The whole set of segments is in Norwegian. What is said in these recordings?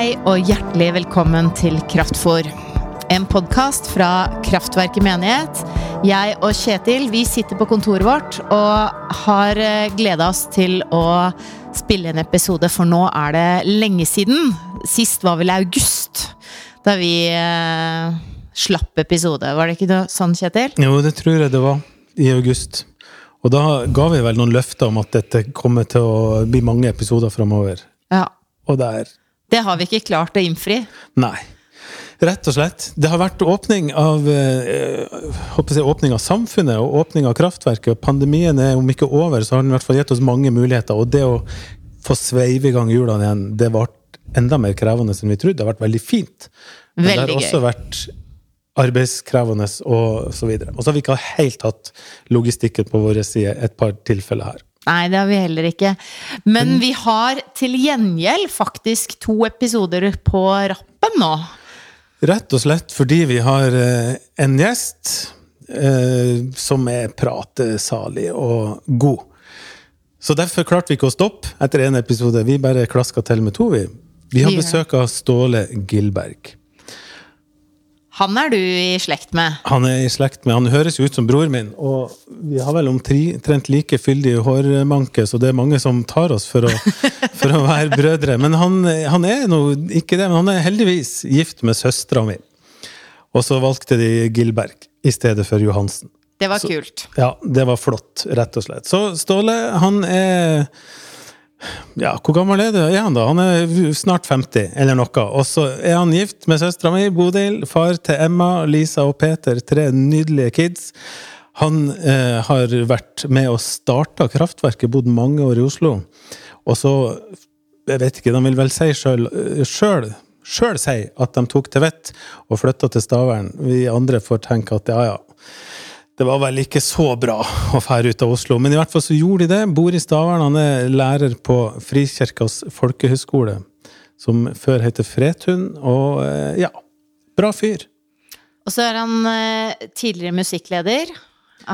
Hei og hjertelig velkommen til Kraftfor. En podkast fra Kraftverket menighet. Jeg og Kjetil vi sitter på kontoret vårt og har gleda oss til å spille en episode, for nå er det lenge siden. Sist var vel august, da vi eh, slapp episode. Var det ikke det, sånn, Kjetil? Jo, det tror jeg det var. I august. Og da ga vi vel noen løfter om at dette kommer til å bli mange episoder framover. Ja. Og der Det har vi ikke klart å innfri. Nei. Rett og slett. Det har vært åpning av eh, jeg, åpning av samfunnet og åpning av kraftverket. Pandemien er om ikke over, så har den i hvert fall gitt oss mange muligheter. Og det å få sveive i gang hjulene igjen, det ble enda mer krevende enn vi trodde. Det har vært veldig fint. Men det Veldig har også gøy. vært arbeidskrevende og så videre. Og så har vi ikke helt hatt logistikken på vår side et par tilfeller her. Nei, det har vi heller ikke. Men vi har til gjengjeld faktisk to episoder på rappen nå. Rett og slett fordi vi har eh, en gjest eh, som er pratesalig og god. Så derfor klarte vi ikke å stoppe etter én episode. Vi bare klaska til med to, vi. Vi har besøk av Ståle Gilberg. Han er du i slekt med. Han er i slekt med Han høres jo ut som bror min, og vi har vel omtrent like fyldig hårmanke, så det er mange som tar oss for å, for å være brødre. Men han, han er nå ikke det, men han er heldigvis gift med søstera mi. Og så valgte de Gilberg i stedet for Johansen. Det var Så- kult. Ja, det var flott, rett og slett. Så Ståle, han er ja, hvor gammel er, er han da? Han er snart 50, eller noe. Og så er han gift med søstera mi, Bodil, far til Emma, Lisa og Peter, tre nydelige kids. Han eh, har vært med og starta kraftverket, bodd mange år i Oslo. Og så, jeg vet ikke, de vil vel si sjøl Sjøl si at de tok til vett og flytta til Stavern. Vi andre får tenke at ja, ja, det var vel ikke så bra å fære ut av Oslo, men i hvert fall så gjorde de det. Bor i Stavern. Han er lærer på Frikirkas folkehøgskole, som før heter Fretun. Og eh, ja, bra fyr. Og så er han eh, tidligere musikkleder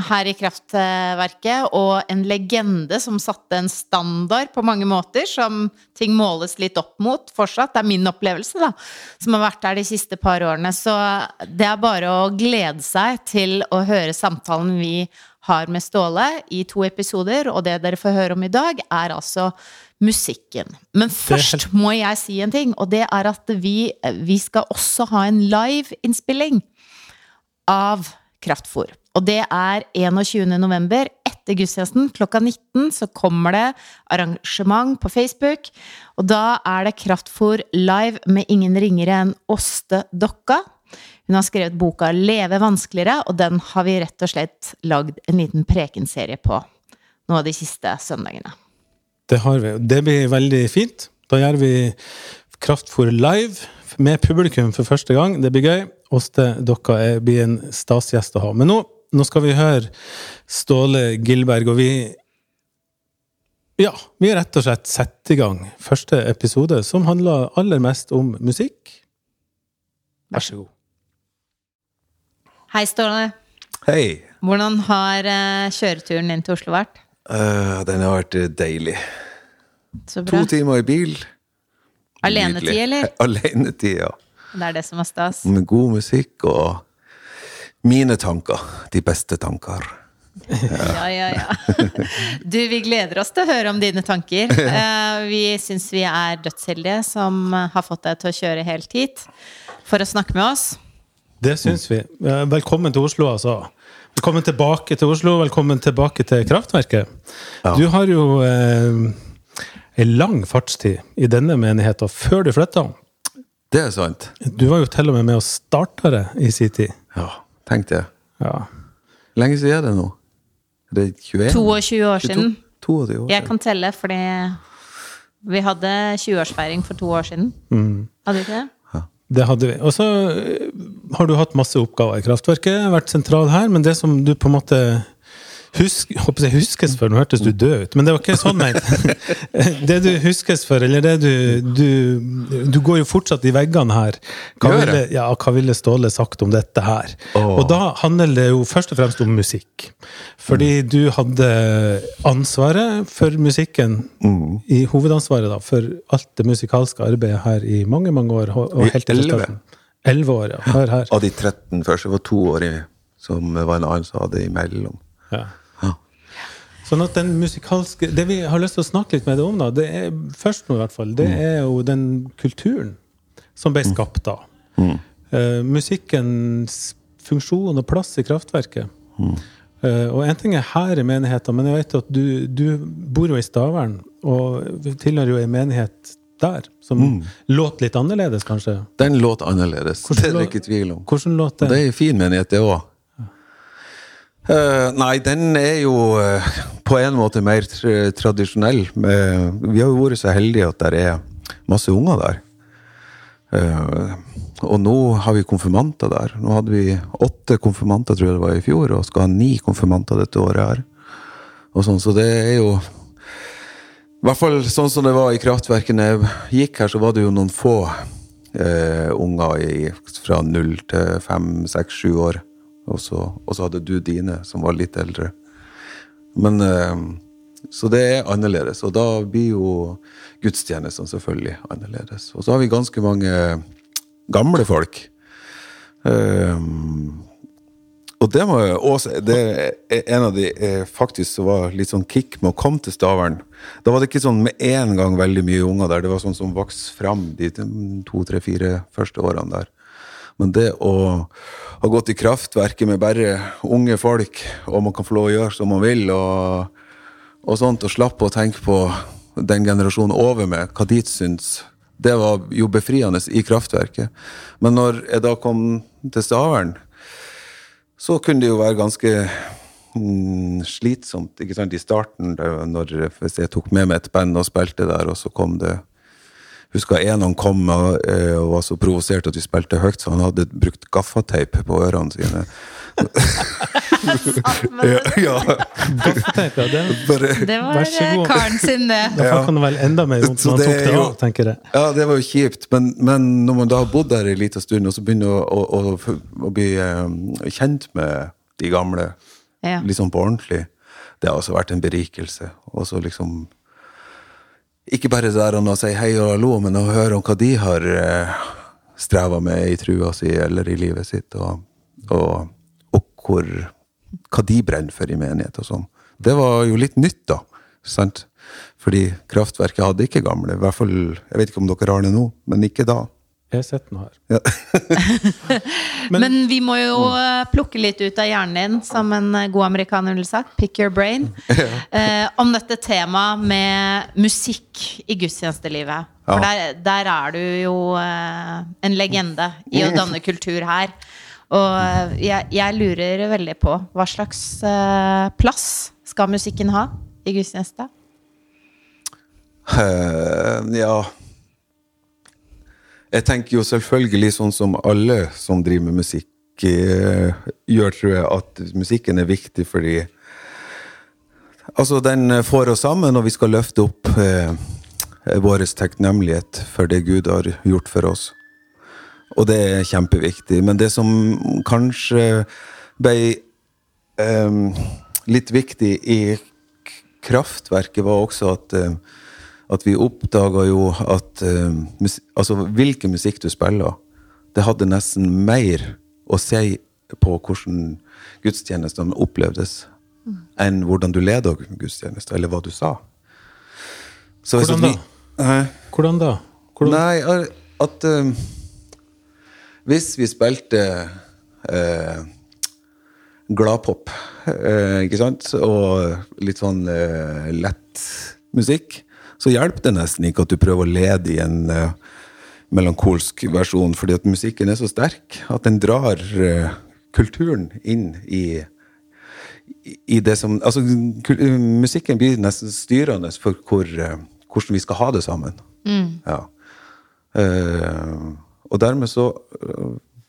her i Kraftverket, og en legende som satte en standard på mange måter, som ting måles litt opp mot fortsatt. Det er min opplevelse, da, som har vært der de siste par årene. Så det er bare å glede seg til å høre samtalen vi har med Ståle i to episoder, og det dere får høre om i dag, er altså musikken. Men først må jeg si en ting, og det er at vi, vi skal også ha en live-innspilling av Kraftfôr. Og det er 21. november. Etter gudstjenesten klokka 19 så kommer det arrangement på Facebook. Og da er det Kraftfôr live med ingen ringere enn Åste Dokka. Hun har skrevet boka 'Leve vanskeligere', og den har vi rett og slett lagd en liten prekenserie på nå de siste søndagene. Det har vi. Det blir veldig fint. Da gjør vi Kraftfôr live med publikum for første gang. Det blir gøy. Åste Dokka blir en stasgjest å ha. Men nå, nå skal vi høre Ståle Gilberg, og vi Ja, vi rett og slett satt i gang første episode, som handler aller mest om musikk. Vær så god. Hei, Ståle. Hei. Hvordan har eh, kjøreturen din til Oslo vært? Uh, den har vært eh, deilig. Så bra. To timer i bil. Alenetid, eller? Alenetid, ja. Det er det som er stas. Med god musikk og mine tanker. De beste tanker. Ja, ja, ja. Du, vi gleder oss til å høre om dine tanker. Eh, Vi syns vi er dødsheldige som har fått deg til å kjøre helt hit for å snakke med oss. Det syns vi. Eh, Velkommen til Oslo, altså. Velkommen tilbake til Oslo, velkommen tilbake til Kraftverket. Ja. Du har jo eh, en lang fartstid i denne menigheten før du flytta. Det er sant. Du var jo til og med med å starte det i sin tid. Ja, tenk det. Ja. Lenge siden er det nå? Er det 21? 22 år 22? siden. 22 år Jeg siden. kan telle fordi vi hadde 20-årsfeiring for to år siden. Hadde vi ikke det? Det hadde vi. Og så eh, har du hatt masse oppgaver i Kraftverket, vært sentral her, men det som du på en måte husk, jeg huskes for, nå hørtes du død ut, men det var ikke sånn ment. Det du huskes for, eller det du, du Du går jo fortsatt i veggene her. Hva ville, ja, hva ville Ståle sagt om dette her? Oh. Og da handler det jo først og fremst om musikk. Fordi Mm. du hadde ansvaret for musikken, Mm. i hovedansvaret da, for alt det musikalske arbeidet her i mange, mange år. Og helt til starten. Elleve år, ja. Hør her. Av de 13 første var to år i, som var en annen som hadde imellom. Ja. Sånn at den musikalske Det vi har lyst til å snakke litt med deg om, da, det er først nå i hvert fall, det er jo den kulturen som ble skapt da. Eh, musikkens funksjon og plass i kraftverket. Eh, og en ting er her i menigheten, men jeg vet at du, du bor jo i Stavern, og tilhører jo en menighet der, som låt litt annerledes, kanskje. Den låt annerledes, Hvordan det er det ikke tvil om. Hvordan låt det? det er en fin menighet, det òg. Nei, den er jo uh, på en måte mer tr tradisjonell. Uh, vi har jo vært så heldige at det er masse unger der. Og nå har vi konfirmanter der. Nå hadde vi åtte konfirmanter, tror jeg det var i fjor, og skal ha ni konfirmanter dette året her. Og sånn, så det er jo i hvert fall sånn som det var i kraftverket da jeg gikk her, så var det jo noen få unger i, fra null til fem, seks, sju år. Og så, og så hadde du dine, som var litt eldre. Men eh, Så det er annerledes. Og da blir jo gudstjenestene selvfølgelig annerledes. Og så har vi ganske mange gamle folk. Eh, og det må jeg også Det er en av de eh, faktisk som var litt sånn kick med å komme til Stavern. Da var det ikke sånn med en gang veldig mye unger der. Det var sånn som vokste fram de to, tre, fire første årene der. Men det å ha gått i kraftverket med bare unge folk, og man kan få lov å gjøre som man vil, og, og sånt, og slappe å tenke på den generasjonen over med, hva de syns, det var jo befriende i kraftverket. Men når jeg da kom til Stavern, så kunne det jo være ganske mm, slitsomt ikke sant, i starten, når, hvis jeg tok med meg et band og spilte der, og så kom det Husker en han kom og, eh, og var så provosert at vi spilte høyt, så han hadde brukt gaffateip på ørene sine. ja, ja, Gaffateip, ja. Det, bare, Det var eh, karen sin, det. da kan det vel enda mer vondt når han det tok det av, tenker jeg. ja, det var jo kjipt, men, men når man da har bodd der en liten stund, og så begynner å, å, å, å bli eh, kjent med de gamle Ja. liksom på ordentlig, det har også vært en berikelse. Og så liksom Ikke bare der og si hei og hallo, men å høre om hva de har eh, streva med i trua si eller i livet sitt, og, og, og hvor, hva de brenner for i menighet og sånn. Det var jo litt nytt, da. sant? Fordi kraftverket hadde ikke gamle. I hvert fall, Jeg vet ikke om dere har det nå, men ikke da. Jeg sitter nå her. Ja. Men, vi må jo eh, plukke litt ut av hjernen din, som en eh, god amerikaner ville sagt. Pick your brain. Eh, om dette temaet med musikk i gudstjenestelivet. For der, der er du jo eh, en legende i å danne kultur her. Og eh, jeg, jeg lurer veldig på hva slags eh, plass skal musikken ha i gudstjeneste? Uh, ja Jeg tenker jo selvfølgelig sånn som alle som driver med musikk eh, gjør, tror jeg, at musikken er viktig fordi Altså, den får oss sammen, og vi skal løfte opp eh, vår takknemlighet for det Gud har gjort for oss. Og det er kjempeviktig. Men det som kanskje ble eh, litt viktig i kraftverket, var også at eh, at vi oppdaga jo at uh, altså, hvilken musikk du spiller, det hadde nesten mer å si på hvordan gudstjenestene opplevdes, enn hvordan du leda gudstjenesten, eller hva du sa. Så hvis Hvordan at vi- Hæ? Hvordan da? Hvordan? Nei, at uh, Hvis vi spilte uh, gladpop, uh, ikke sant, og litt sånn eh, lett musikk, så hjelper det nesten ikke at du prøver å lede i en uh, melankolsk versjon, fordi at musikken er så sterk at den drar uh, kulturen inn i i det som Altså, musikken blir nesten styrende for hvor, uh, hvordan vi skal ha det sammen. Ja. Eh, og dermed så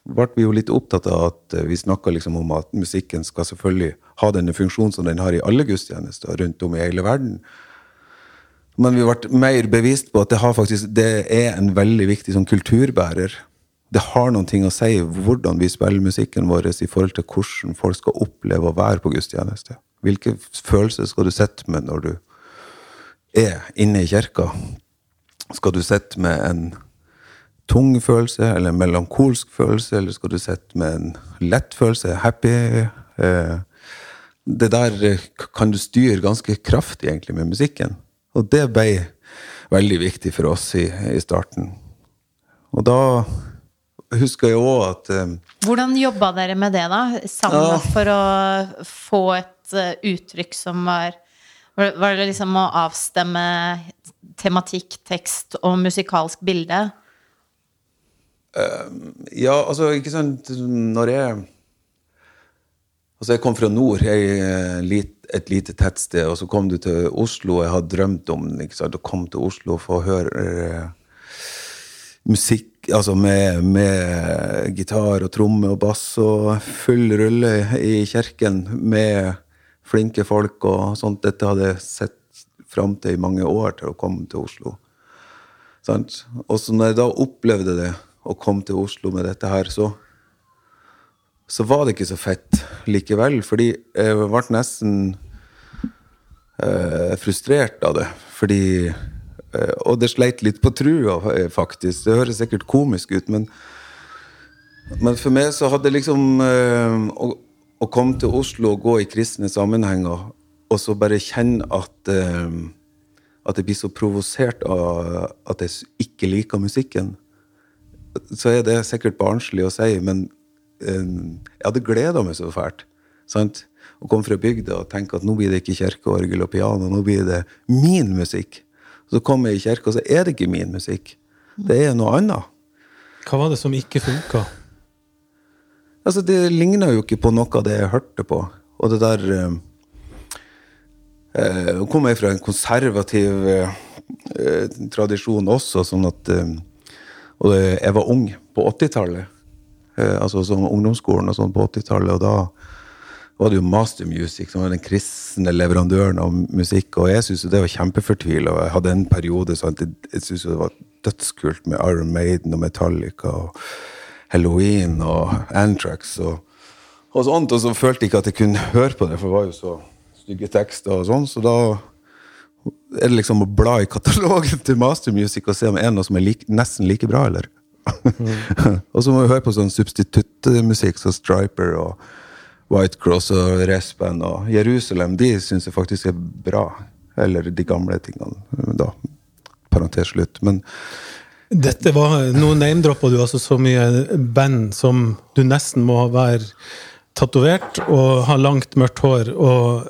ble vi jo litt opptatt av at vi snakka liksom om at musikken skal selvfølgelig ha denne funksjonen som den har i alle gudstjenester rundt om i hele verden. Men vi ble mer bevisst på at det, faktisk, det er en veldig viktig sånn kulturbærer. Det har noen ting å si hvordan vi spiller musikken vår i forhold til hvordan folk skal oppleve å være på gudstjeneste. Hvilke følelser skal du sitte med når du er inne i kirka? Skal du sitte med en tung følelse eller en melankolsk følelse, eller skal du sitte med en lett følelse, happy? Eh, det der kan du styre ganske kraftig egentlig med musikken. Og det ble veldig viktig for oss i, i starten. Og da husker jeg òg at um, Hvordan jobba dere med det, da? Sammen ja. for å få et uh, uttrykk som var Var det liksom å avstemme tematikk, tekst og musikalsk bilde? Uh, ja, altså, ikke sant Når jeg Altså, jeg kom fra nord, jeg, eh, et lite tettsted, og så kom du til Oslo. Jeg hadde drømt om å komme til Oslo og få høre uh, musikk altså med, med gitar og tromme og bass og full rulle i kirken med flinke folk og sånt. Dette hadde jeg sett fram til i mange år til å komme til Oslo. Sant? Og så når jeg da opplevde det, å komme til Oslo med dette her, så så var det ikke så fett likevel. Fordi jeg ble nesten eh, frustrert av det. Fordi eh, Og det sleit litt på trua, eh, faktisk. Det høres sikkert komisk ut, men, men for meg så hadde liksom eh, å, å, komme til Oslo og gå i kristne sammenhenger, og så bare kjenne at eh, at jeg blir så provosert av at jeg ikke liker musikken, så er det sikkert barnslig å si, men jeg hadde gleda meg så fælt. Sant? Å komme fra bygda og tenke at nå blir det ikke kirkeorgel og piano, nå blir det min musikk. Så kommer jeg i kirka, og så er det ikke min musikk. Det er noe annet. Hva var det som ikke funka? Altså, det ligna jo ikke på noe av det jeg hørte på. Og det der eh, eh kom jeg fra en konservativ eh, eh, tradisjon også, sånn at eh, Og jeg var ung på 80-tallet. Eh, altså som ungdomsskolen og sånn på 80-tallet. Og da var det jo Master Music som var den kristne leverandøren av musikk. Og jeg syntes det var kjempefortvila. Jeg hadde en periode at jeg syntes det var dødskult med Iron Maiden og Metallica og Halloween og Antrax og, og sånt. Og så følte jeg ikke at jeg kunne høre på det, for det var jo så stygge tekster og sånn. Så da er det liksom å bla i katalogen til Master Music og se om det er noe som er like, nesten like bra, eller? og så må vi høre på sånn substituttmusikk som Striper og White Cross og Respen og Jerusalem. De syns jeg faktisk er bra. Eller de gamle tingene, da. Parentes slutt. Men dette var, Nå name-droppa du altså så mye band som du nesten må være tatovert og ha langt, mørkt hår og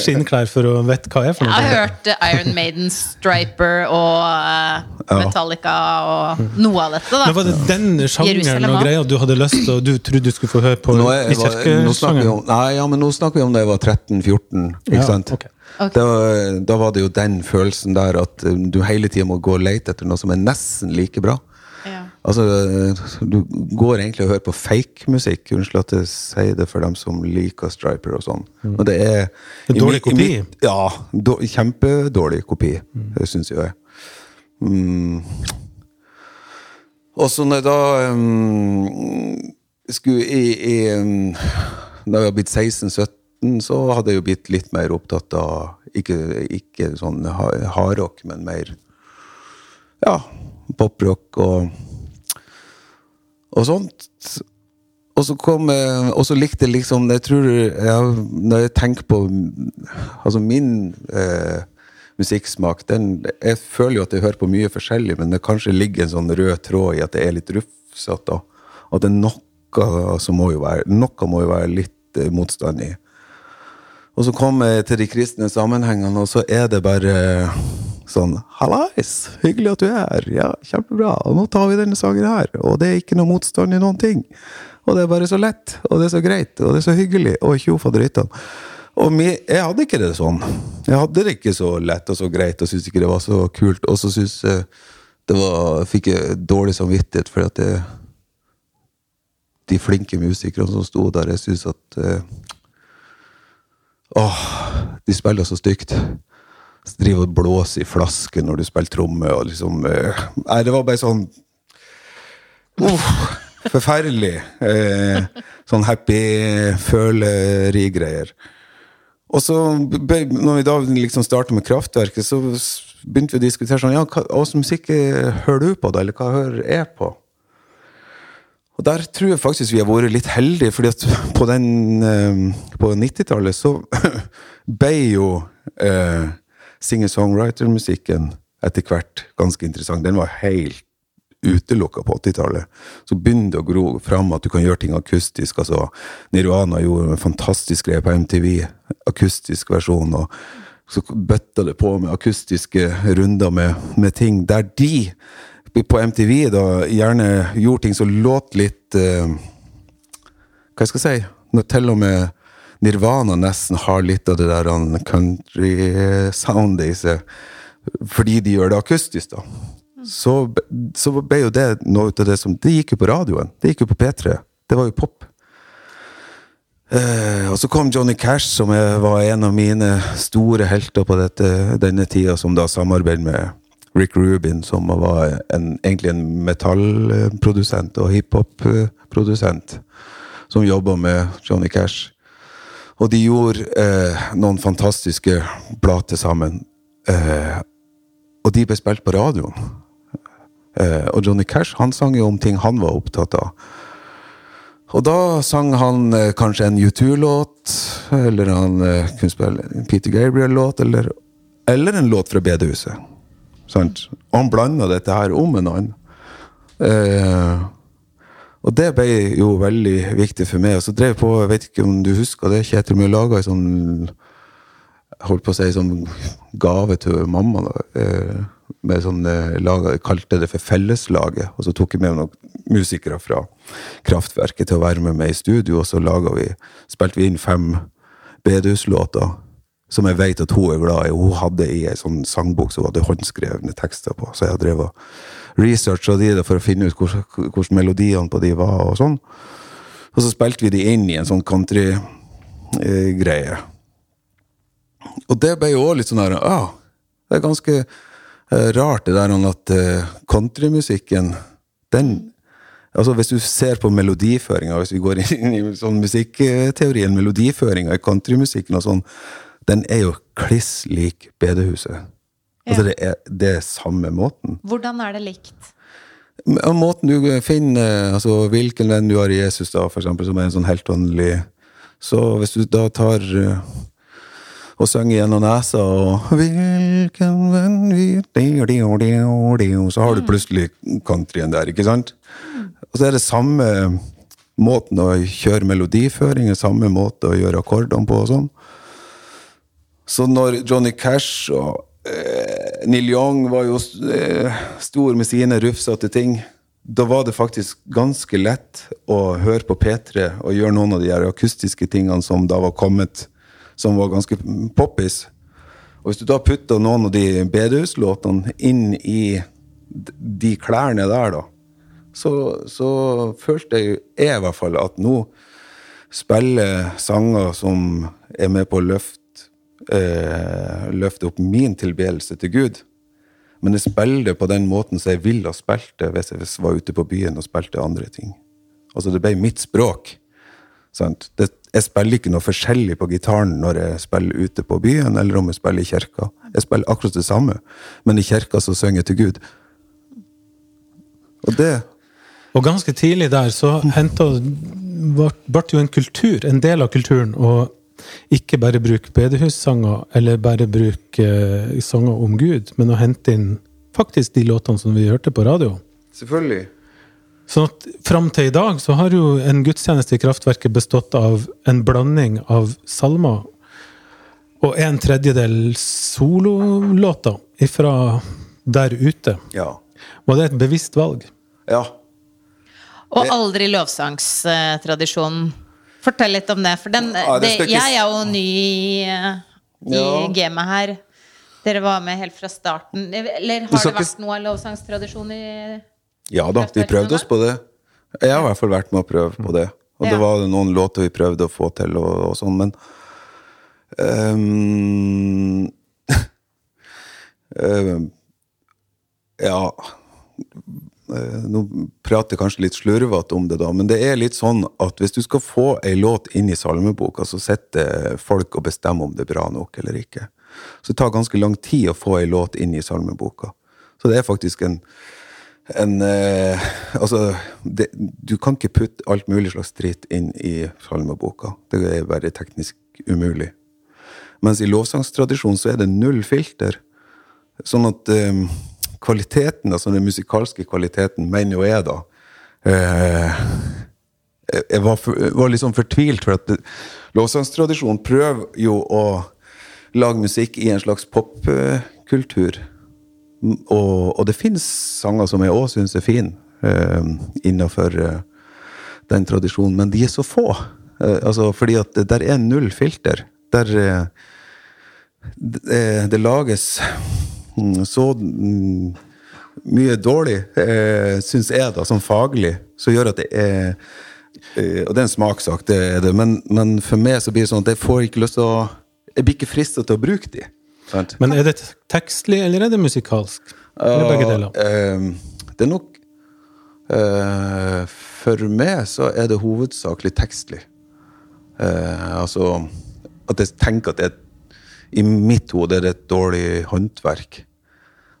skinnklær for å vite hva jeg er for noe. Jeg har hørt Iron Maiden, Striper og uh, Metallica og noe av dette. da Men Var det den sjangeren og greia du hadde lyst til og du trodde du skulle få høre på nå er, i kirkesjangeren? Nei, ja, men nå snakker vi om da jeg var 13-14. Ikke ja, sant? Okay. Okay. Da, da, var det jo den følelsen der at du hele tida må gå og lete etter noe som er nesten like bra. Altså, du går egentlig og hører på fake-musikk. Unnskyld at jeg sier det for dem som liker Striper og sånn. Mm. Men det er En dårlig kopi? Mitt, ja. Do, kjempedårlig kopi, mm. det syns jeg. Mm. Og så når jeg da um, skulle i, i um, Da jeg var blitt 16-17, så hadde jeg jo blitt litt mer opptatt av Ikke, ikke sånn hardrock, men mer ja, poprock og og sånt. Og så kom jeg, og så likte jeg liksom Jeg tror jeg, Når jeg tenker på Altså, min eh, musikksmak den, Jeg føler jo at jeg hører på mye forskjellig, men det kanskje ligger en sånn rød tråd i at det er litt rufsete. At det er noe som må jo være Noe må jo være litt eh, motstand i. Og så kom jeg til de kristne sammenhengene, og så er det bare sånn 'Hallais! Hyggelig at du er her. Ja, kjempebra. Og nå tar vi denne sangen her.' Og det er ikke noe motstand i noen ting. Og det er bare så lett, og det er så greit, og det er så hyggelig. Og tjo faderittan. Og jeg hadde ikke det sånn. Jeg hadde det ikke så lett og så greit, og syntes ikke det var så kult. Og så syns jeg det var, fikk jeg dårlig samvittighet for at jeg de flinke musikerne som sto der. Jeg syns at eh, Åh, de spiller så stygt. Så driver og blåser i flasker når du spiller tromme, og liksom eh, Nei, det var bare sånn uh, forferdelig. Eh, sånn happy føleri-greier. Og så, når vi da liksom startet med Kraftverket, så begynte vi å diskutere sånn Ja, hva slags musikk eh, hører du på, da? Eller hva hører jeg på? Og der tror jeg faktisk vi har vært litt heldige, fordi at på den eh, På 90-tallet så ble jo eh, singer-songwriter-musikken etter hvert ganske interessant. Den var helt utelukka på 80-tallet. Så begynner det å gro fram at du kan gjøre ting akustisk. altså Nirvana gjorde en fantastisk greie på MTV. Akustisk versjon. og så bøtta det på med akustiske runder med, med ting der de på MTV da gjerne gjorde ting som låt litt eh, Hva jeg skal si? Når til og med Nirvana nesten har litt av det der country-soundet i seg, fordi de gjør det akustisk, da. Så, så ble jo det noe av det som Det gikk jo på radioen. Det gikk jo på P3. Det var jo pop. Eh, og så kom Johnny Cash, som var en av mine store helter på dette, denne tida, som da samarbeidet med Rick Rubin, som var en, egentlig en metallprodusent og hiphop-produsent, som jobba med Johnny Cash. Og de gjorde eh, noen fantastiske plater sammen. Eh, og de ble spilt på radioen. Eh, og Johnny Cash han sang jo om ting han var opptatt av. Og da sang han eh, kanskje en U2-låt, eller han eh, kunne spille en Peter Gabriel-låt, eller, eller en låt fra bedehuset. Sant? Og han blanda dette her om en annen. Eh, og det ble jo veldig viktig for meg. Og så drev jeg på, jeg vet ikke om du husker det, Kjetil, vi laga ei sånn holdt på å si sånn gave til mamma. da, eh, med sånn, lag, jeg kalte det for Felleslaget. Og så tok jeg med noen musikere fra Kraftverket til å være med meg i studio, og så laget vi, spilte vi inn fem bedehuslåter som jeg vet at hun er glad i. Hun hadde i ei sånn sangbok som hadde håndskrevne tekster på. Så jeg drev og researcha de det for å finne ut hvordan, melodiene på de var, og sånn. Og så spilte vi de inn i en sånn country-greie. Og det ble jo òg litt sånn her ah, Det er ganske eh, rart, det der at eh, countrymusikken, den Altså Hvis du ser på melodiføringa, hvis vi går inn i sånn musikkteorien, melodiføringa i countrymusikken og sånn, den er jo kliss lik bedehuset. Altså det er, det er samme måten. Hvordan er det likt? Måten du finner altså hvilken venn du har i Jesus, da, for eksempel, som er en sånn helt åndelig Så hvis du da tar eh, og synger gjennom nesa og Hvilken venn vi Så har du plutselig countryen der, ikke sant? Og så er det samme måten å kjøre melodiføring, samme måte å gjøre akkordene på og sånn. Så når Johnny Cash og Neil Young var jo eh, stor med sine rufsete ting, da var det faktisk ganske lett å høre på P3 og gjøre noen av de her akustiske tingene som da var kommet, som var ganske poppis. Og hvis du da putta noen av de bedehuslåtene inn i de klærne der, da, så, så følte jeg, jeg i hvert fall at nå spiller sanger som er med på å løfte eh, løfte opp min tilbedelse til Gud. Men jeg spiller det på den måten som jeg ville ha spilt det hvis jeg var ute på byen og spilte andre ting. Altså, det ble mitt språk. Sant? Det, jeg spiller ikke noe forskjellig på gitaren når jeg spiller ute på byen, eller om jeg spiller i kirka. Jeg spiller akkurat det samme, men i kirka så synger jeg til Gud. Og det Og ganske tidlig der så henta ble jo en kultur, en del av kulturen, å ikke bare bruke bedehussanger eller bare bruke eh, sanger om Gud, men å hente inn faktisk de låtene som vi hørte på radio. Selvfølgelig. Sånn at fram til i dag så har jo en gudstjeneste i Kraftverket bestått av en blanding av salmer og en tredjedel sololåter ifra der ute. Ja. Var det et bevisst valg? Ja. Og aldri lovsangstradisjonen. Fortell litt om det. For den, Ja, det det, jeg er jo ny i, i Ja. gamet her. Dere var med helt fra starten. Eller har det vært noe lovsangstradisjon i Ja da, vi prøvde oss på det. Jeg har i hvert fall vært med å prøve på det. Og Ja. det var noen låter vi prøvde å få til, og, og sånn, men um, um, Ja eh, Nå prater jeg kanskje litt slurvete om det, da, men det er litt sånn at hvis du skal få ei låt inn i salmeboka, så sitter folk og bestemmer om det er bra nok eller ikke. Så det tar ganske lang tid å få ei låt inn i salmeboka. Så det er faktisk en en eh, Altså, det, du kan ikke putte alt mulig slags dritt inn i salmeboka. Det er bare teknisk umulig. Mens i lovsangstradisjonen så er det null filter. Sånn at eh, kvaliteten, altså den musikalske kvaliteten, mener jo jeg, da eh, Jeg var, var sånn fortvilt, for at lovsangstradisjonen prøver jo å lage musikk i en slags popkultur. Og, og det fins sanger som jeg òg syns er fine eh, innafor eh, den tradisjonen, men de er så få. Eh, altså, fordi at der er null filter. Der eh, det, eh, det lages så mm, mye dårlig, eh, syns jeg, da, som faglig, som gjør at det er eh, Og det er en smakssak, det er det, men, men for meg så blir det sånn at jeg får ikke lyst til å Jeg blir ikke frista til å bruke de. Sant? Men er det tekstlig, eller er det musikalsk? Eller begge deler? Eh, det er nok eh, For meg så er det hovedsakelig tekstlig. Altså at jeg tenker at det, i mitt hode er det et dårlig håndverk.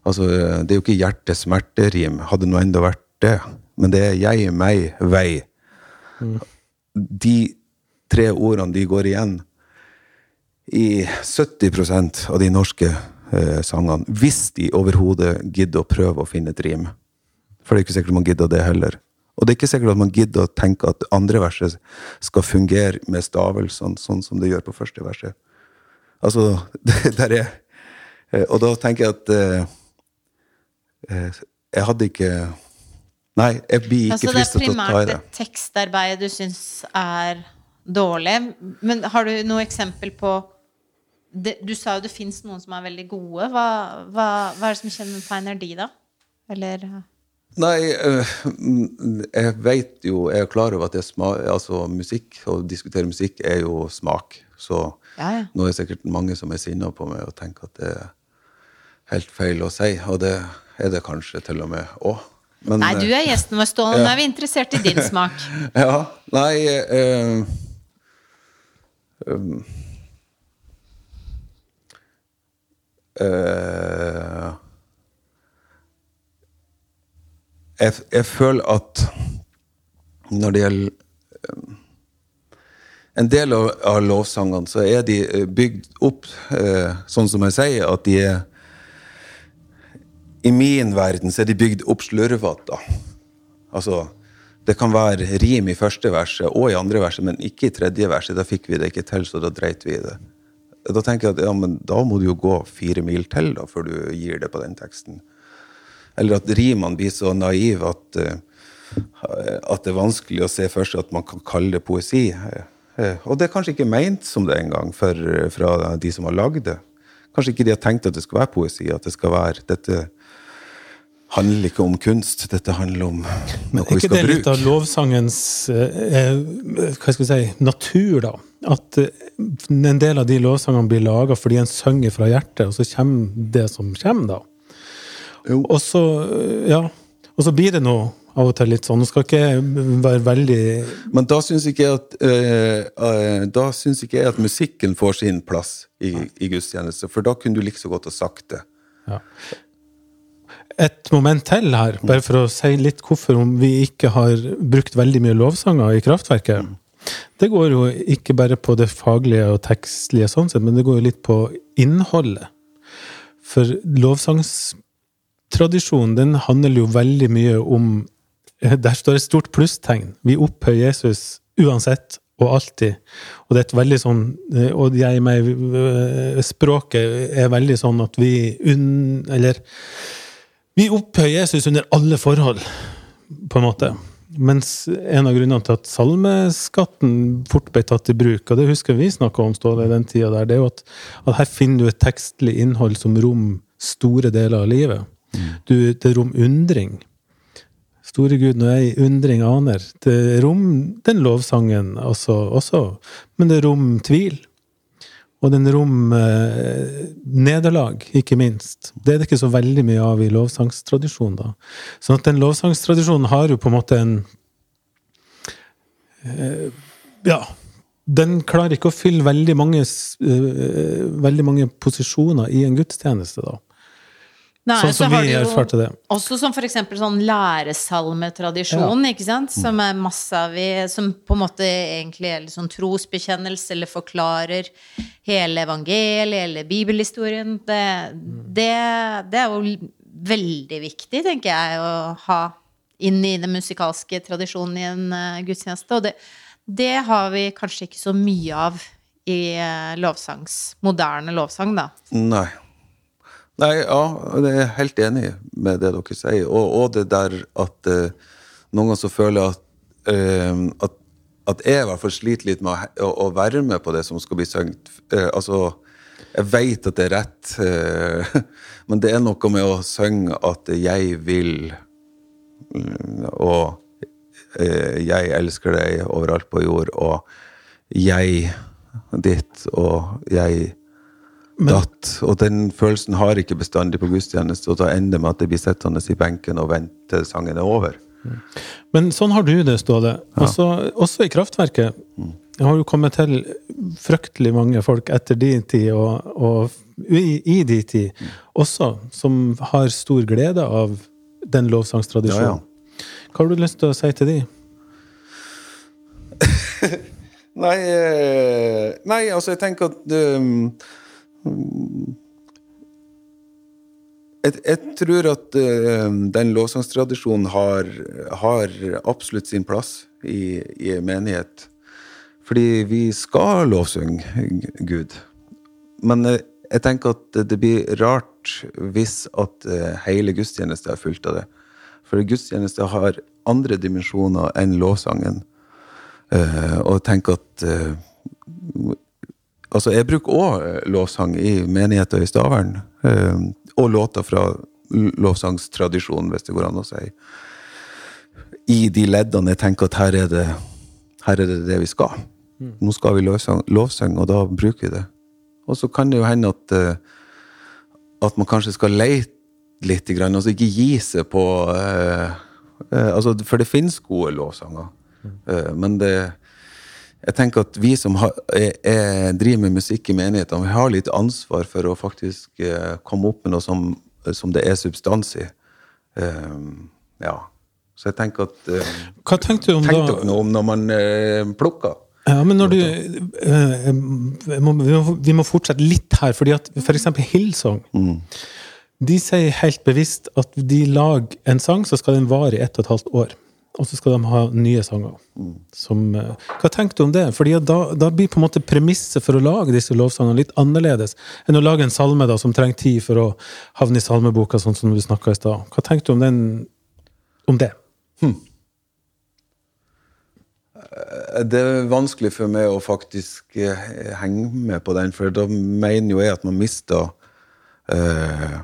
Altså, det er jo ikke hjerte-smerte-rim, hadde nå enda vært det. Men det er jeg, meg, vei. De tre ordene de går igjen i 70% av de norske eh, sangene, hvis de overhodet gidder å prøve å finne et rim. For det er ikke sikkert man gidder det heller. Og det er ikke sikkert at man gidder å tenke at andre verset skal fungere med stavelsene sånn som det gjør på første verset. Altså, det der er eh, Og da tenker jeg at eh, Jeg hadde ikke Nei, jeg blir ikke Altså, er fristet til å ta i primært det. et tekstarbeidet du syns er dårlig. Men har du noe eksempel på det, Du sa jo det fins noen som er veldig gode. Hva, hva, hva er det som kjennetegner de, da? Eller Nei, øh, mm, jeg vet jo Jeg er klar over at det er sma altså, musikk, å diskutere musikk er jo smak. Så Ja, ja. nå er det sikkert mange som er sinna på meg og tenker at det er helt feil å si. Og det er det kanskje til og med òg. Nei, du er gjesten vår, Ståle. Nå er vi interessert i din smak. Ja, nei eh, øhm, øh, jeg, jeg føler at når det gjelder øhm, en del av, av lovsangene, så er de bygd opp eh, sånn som jeg sier, at de er I min verden så er de bygd opp slurvete. Altså, det kan være rim i første verset og i andre verset, men ikke i tredje verset. Da fikk vi det ikke til, så da dreit vi i det. Da tenker jeg at ja, men da må du jo gå fire mil til da, før du gir det på den teksten. Eller at rimene blir så naive at, eh, at det er vanskelig å se for seg at man kan kalle det poesi. Eh, og det er kanskje ikke meint som det engang for, fra de som har lagd det. Kanskje ikke de har tenkt at det skal være poesi, at det skal være dette handler ikke om kunst, dette handler om noe vi skal Er vi ikke det det litt av lovsangens eh, hva skal vi si, natur, da? At eh, en del av de lovsangene blir laga fordi en synger fra hjertet, og så kommer det som kommer, da. Jo. Og så, eh, ja, og så blir det nå av og til litt sånn. det skal ikke være veldig Men da syns ikke jeg at øh, eh, Da syns ikke jeg at musikken får sin plass i, i gudstjeneste, for da kunne du like så godt ha sagt det. ja. Et moment til her, bare for å si litt hvorfor vi ikke har brukt veldig mye lovsanger i Kraftverket. Det går jo ikke bare på det faglige og tekstlige, sånn sett, men det går jo litt på innholdet. For lovsangstradisjonen den handler jo veldig mye om Der står et stort plusstegn. Vi opphøyer Jesus uansett og alltid. Og det er et veldig sånn Og jeg meg eh, Språket er veldig sånn at vi unn... Eller vi opphøyer Jesus under alle forhold, på en måte. Mens en av grunnene til at salmeskatten fort ble tatt i bruk, og det husker vi snakka om Ståle, den tida der, det er jo at, at her finner du et tekstlig innhold som rom store deler av livet. Du, det rom undring. Store Gud, når jeg undring aner. Det rom den lovsangen også, også, men det rom tvil. Og den rom eh, nederlag, ikke minst. Det er det ikke så veldig mye av i lovsangstradisjonen, da. Sånn at den lovsangstradisjonen har jo på en måte en eh, Ja. Den klarer ikke å fylle veldig mange, eh, veldig mange posisjoner i en gudstjeneste, da. Nei, sånn så som har vi erfarte det. Også som for eksempel sånn læresalmetradisjon, ikke sant? Som er masse av i Som på en måte egentlig er litt sånn trosbekjennelse, eller forklarer hele evangeliet, eller bibelhistorien. Det, det, det er jo veldig viktig, tenker jeg, å ha inn i den musikalske tradisjonen i en uh, gudstjeneste. Og det, det har vi kanskje ikke så mye av i uh, lovsangs Moderne lovsang, da. Nei. Nei, ja, jeg er helt enig med det dere sier. Og, og det der at eh, noen ganger så føler jeg at, eh, at, at jeg i hvert fall sliter litt med å, å, være med på det som skal bli sunget. Eh, altså, jeg vet at det er rett, eh, men det er noe med å synge at jeg vil, mm, og eh, jeg elsker deg overalt på jord, og jeg ditt, og jeg datt. Og den følelsen har ikke bestandig på gudstjeneste, og da ender det med at det blir sittende i benken og vente til sangen er over. Men sånn har du det, Ståle. Også, også i kraftverket. Det har jo kommet til fryktelig mange folk etter din tid og, og i, i din tid også, som har stor glede av den lovsangstradisjonen. Ja, Hva har du lyst til å si til de? Nei, eh, nei, altså jeg tenker at um, jeg, jeg tror at eh, den lovsangstradisjonen har, har absolutt sin plass i, i en menighet. Fordi vi skal lovsynge Gud. Men eh, jeg tenker at det blir rart hvis at eh, hele gudstjenesten er fullt av det. For gudstjeneste har andre dimensjoner enn lovsangen. Og jeg tenker at Altså, jeg bruker òg lovsang i menigheter i Stavern. eh, og låter fra lovsangstradisjonen, hvis det går an å si. I de leddene jeg tenker at her er det her er det, det vi skal. Nå skal vi lovsang, lovsang, og da bruker vi det. Og så kan det jo hende at, eh, at man kanskje skal leite litt, altså ikke gi seg på eh, eh, altså, For det finnes gode lovsanger, eh, men det jeg tenker at vi som har, er, er, driver med musikk i menighetene, vi har litt ansvar for å faktisk eh, komme opp med noe som, som det er substans i. Um, ja. Så jeg tenker at um, Hva tenkte du om Tenk da dere noe om når man eh, plukker. Ja, men når du må, vi, må, vi må fortsette litt her, fordi at for eksempel mm. De sier helt bevisst at de lager en sang, så skal den vare i ett og et halvt år. Og så skal de ha nye sanger. Som, eh, hva tenker du om det? Fordi da, da blir på en måte premisset for å lage disse lovsangene litt annerledes enn å lage en salme da, som trenger tid for å havne i salmeboka, sånn som du snakka i stad. Hva tenker du om, den, om det? Det er vanskelig for meg å faktisk eh, henge med på den, for da mener jo jeg at man mister eh,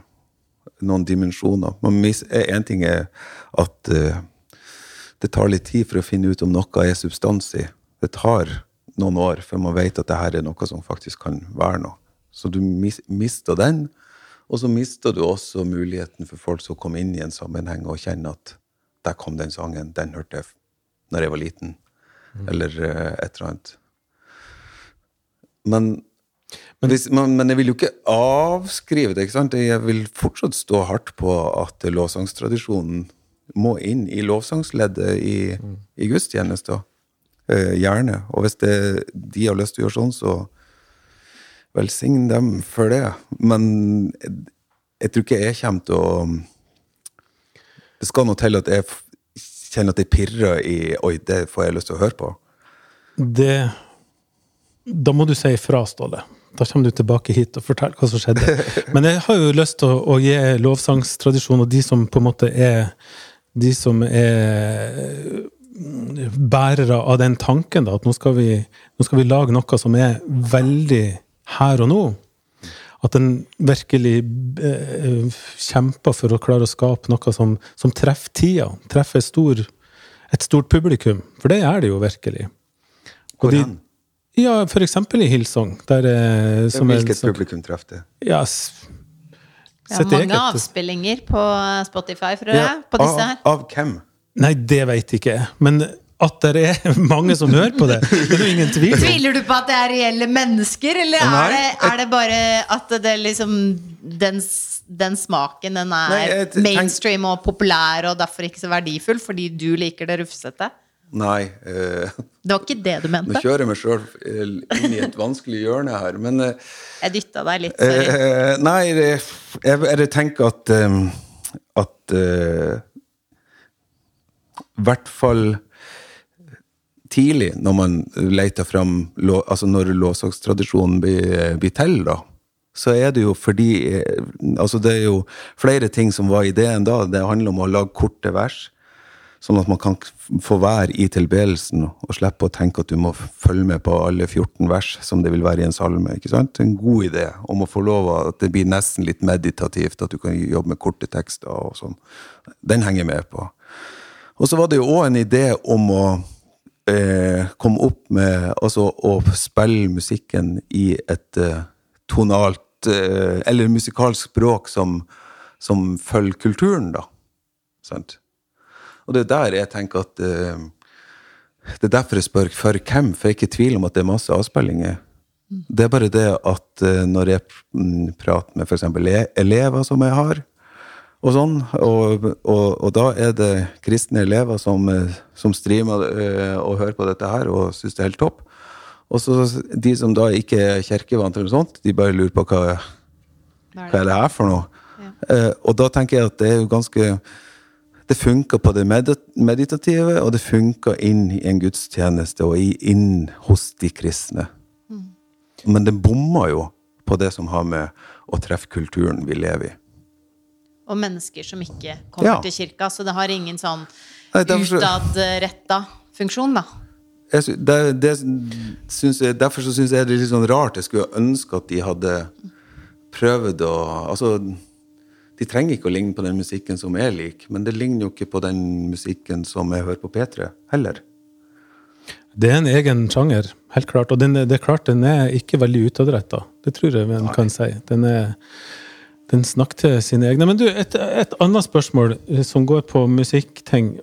noen dimensjoner. Én ting er at eh, det tar litt tid for å finne ut om noe er substans i. Det tar noen år før man vet at det her er noe som faktisk kan være noe. Så du mis, mister den, og så mister du også muligheten for folk som kommer inn i en sammenheng og kjenner at der kom den sangen, den hørte jeg når jeg var liten eller eh, et eller annet. Men, hvis, men, men jeg vil jo ikke avskrive det. ikke sant? Jeg vil fortsatt stå hardt på at lovsangstradisjonen må inn i lovsangsleddet i, i gudstjenester. Eh, gjerne. Og hvis det, de har lyst til å gjøre sånn, så velsign dem for det. Men jeg, jeg tror ikke jeg kommer til å Det skal noe til at jeg kjenner at det pirrer i Oi, det får jeg lyst til å høre på. Det Da må du si ifra, Ståle. Da kommer du tilbake hit og forteller hva som skjedde. Men jeg har jo lyst til å, å gi lovsangstradisjon, og de som på en måte er De som er bærere av den tanken, da, at nå skal, vi, nå skal vi lage noe som er veldig her og nå. At den virkelig eh, kjemper for å klare å skape noe som, som treffer tida. Treffer stor, et stort publikum. For det er det jo virkelig. Og Hvor hen? Ja, for eksempel i Hillsong. Der, eh, Hvilket er sånn- publikum traff det? Ja, Ja, er mange avspillinger på Spotify, tror jeg, på disse her. Av, av hvem? Nei, det veit jeg ikke. Men at det er mange som hører på det, det er det jo ingen tvil om. Tviler du på at det er reelle mennesker, eller er det, er det bare at det liksom den, den smaken, den er Nei, jeg mainstream og populær og derfor ikke så verdifull fordi du liker det rufsete? Nei, eh, Det var ikke det du nå kjører jeg meg sjøl inn i et vanskelig hjørne her. Men eh, Jeg dytta deg litt, sorry. eh, Nei, det- jeg, jeg tenker at eh, At eh, I hvert fall tidlig, når man leter fram Altså når lovsakstradisjonen blir, blir til, da. Så er det jo fordi eh, Altså, det er jo flere ting som var ideen da. Det handler om å lage korte vers. Sånn at man kan få være i tilbedelsen og slippe å tenke at du må følge med på alle 14 vers som det vil være i en salme. ikke sant? En god idé om å få lov at det blir nesten litt meditativt, at du kan jobbe med korte tekster og sånn. Den henger med på. Og så var det jo òg en idé om å eh, komme opp med Altså å spille musikken i et eh, tonalt eh, Eller musikalsk språk som, som følger kulturen, da. Sant? Og det er der jeg tenker at eh, Det er derfor jeg spør for hvem, for jeg er ikke i tvil om at det er masse avspillinger. Det er bare det at eh, når jeg mm, prater med f.eks. elever som jeg har, og sånn, og, og, og da er det kristne elever som, eh, som streamer og hører på dette her og syns det er helt topp. Og så de som da ikke er kirkevant eller noe sånt, de bare lurer på hva, hva er det her for noe? Eh, og da tenker jeg at det er jo ganske Det funker på det meditative, og det funker inn i en gudstjeneste og inn hos de kristne. Men det bommer jo på det som har med å treffe kulturen vi lever i. Og mennesker som ikke kommer Ja. til kirka. Så det har ingen sånn utadretta funksjon, da. jeg, det, det syns jeg, derfor så syns jeg det er litt sånn rart. Jeg skulle ønske at de hadde prøvd å Altså, de trenger ikke å ligne på den musikken som jeg liker, men det ligner jo ikke på den musikken som jeg hører på P3, heller. Det er en egen sjanger, helt klart. Og den det er klart den er ikke veldig utadretta. Det tror jeg en kan si. Den, er, den snakker til sine egne. Men du, et, et annet spørsmål eh, som går på musikkting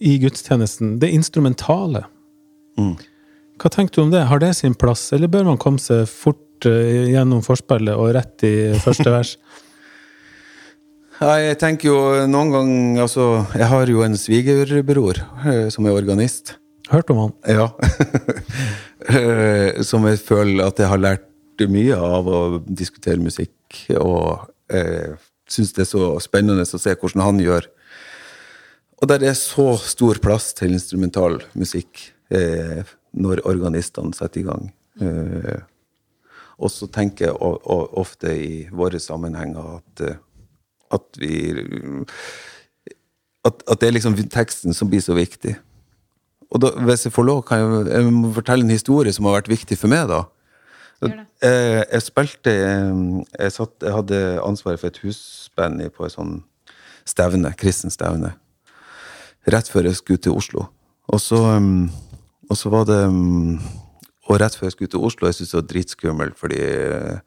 i gudstjenesten, det instrumentale. Hva tenker du om det? Har det sin plass, eller bør man komme seg fort eh, gjennom forspillet og rett i første vers? Jeg tenker jo noen gang Altså, jeg har jo en svigerbror eh, som er organist. Hørt om han? Ja. Eh, som jeg føler at jeg har lært mye av å diskutere musikk, og eh, syns det er så spennende å se hvordan han gjør. Og der er så stor plass til instrumental musikk eh, når organistene setter i gang. Eh, og så tenker jeg ofte i våre sammenhenger at, eh, at vi at, at det er liksom teksten som blir så viktig. Og da, hvis jeg får lov, kan jeg, jeg må fortelle en historie som har vært viktig for meg, da. Det. Eh, Jeg spilte eh, jeg, satt, jeg hadde ansvaret for et husband på et sånn stevne, kristen stevne. Rett før jeg skulle til Oslo. Og så, um, og så var det um, Og rett før jeg skulle til Oslo, jeg syntes det var dritskummelt, fordi eh, jeg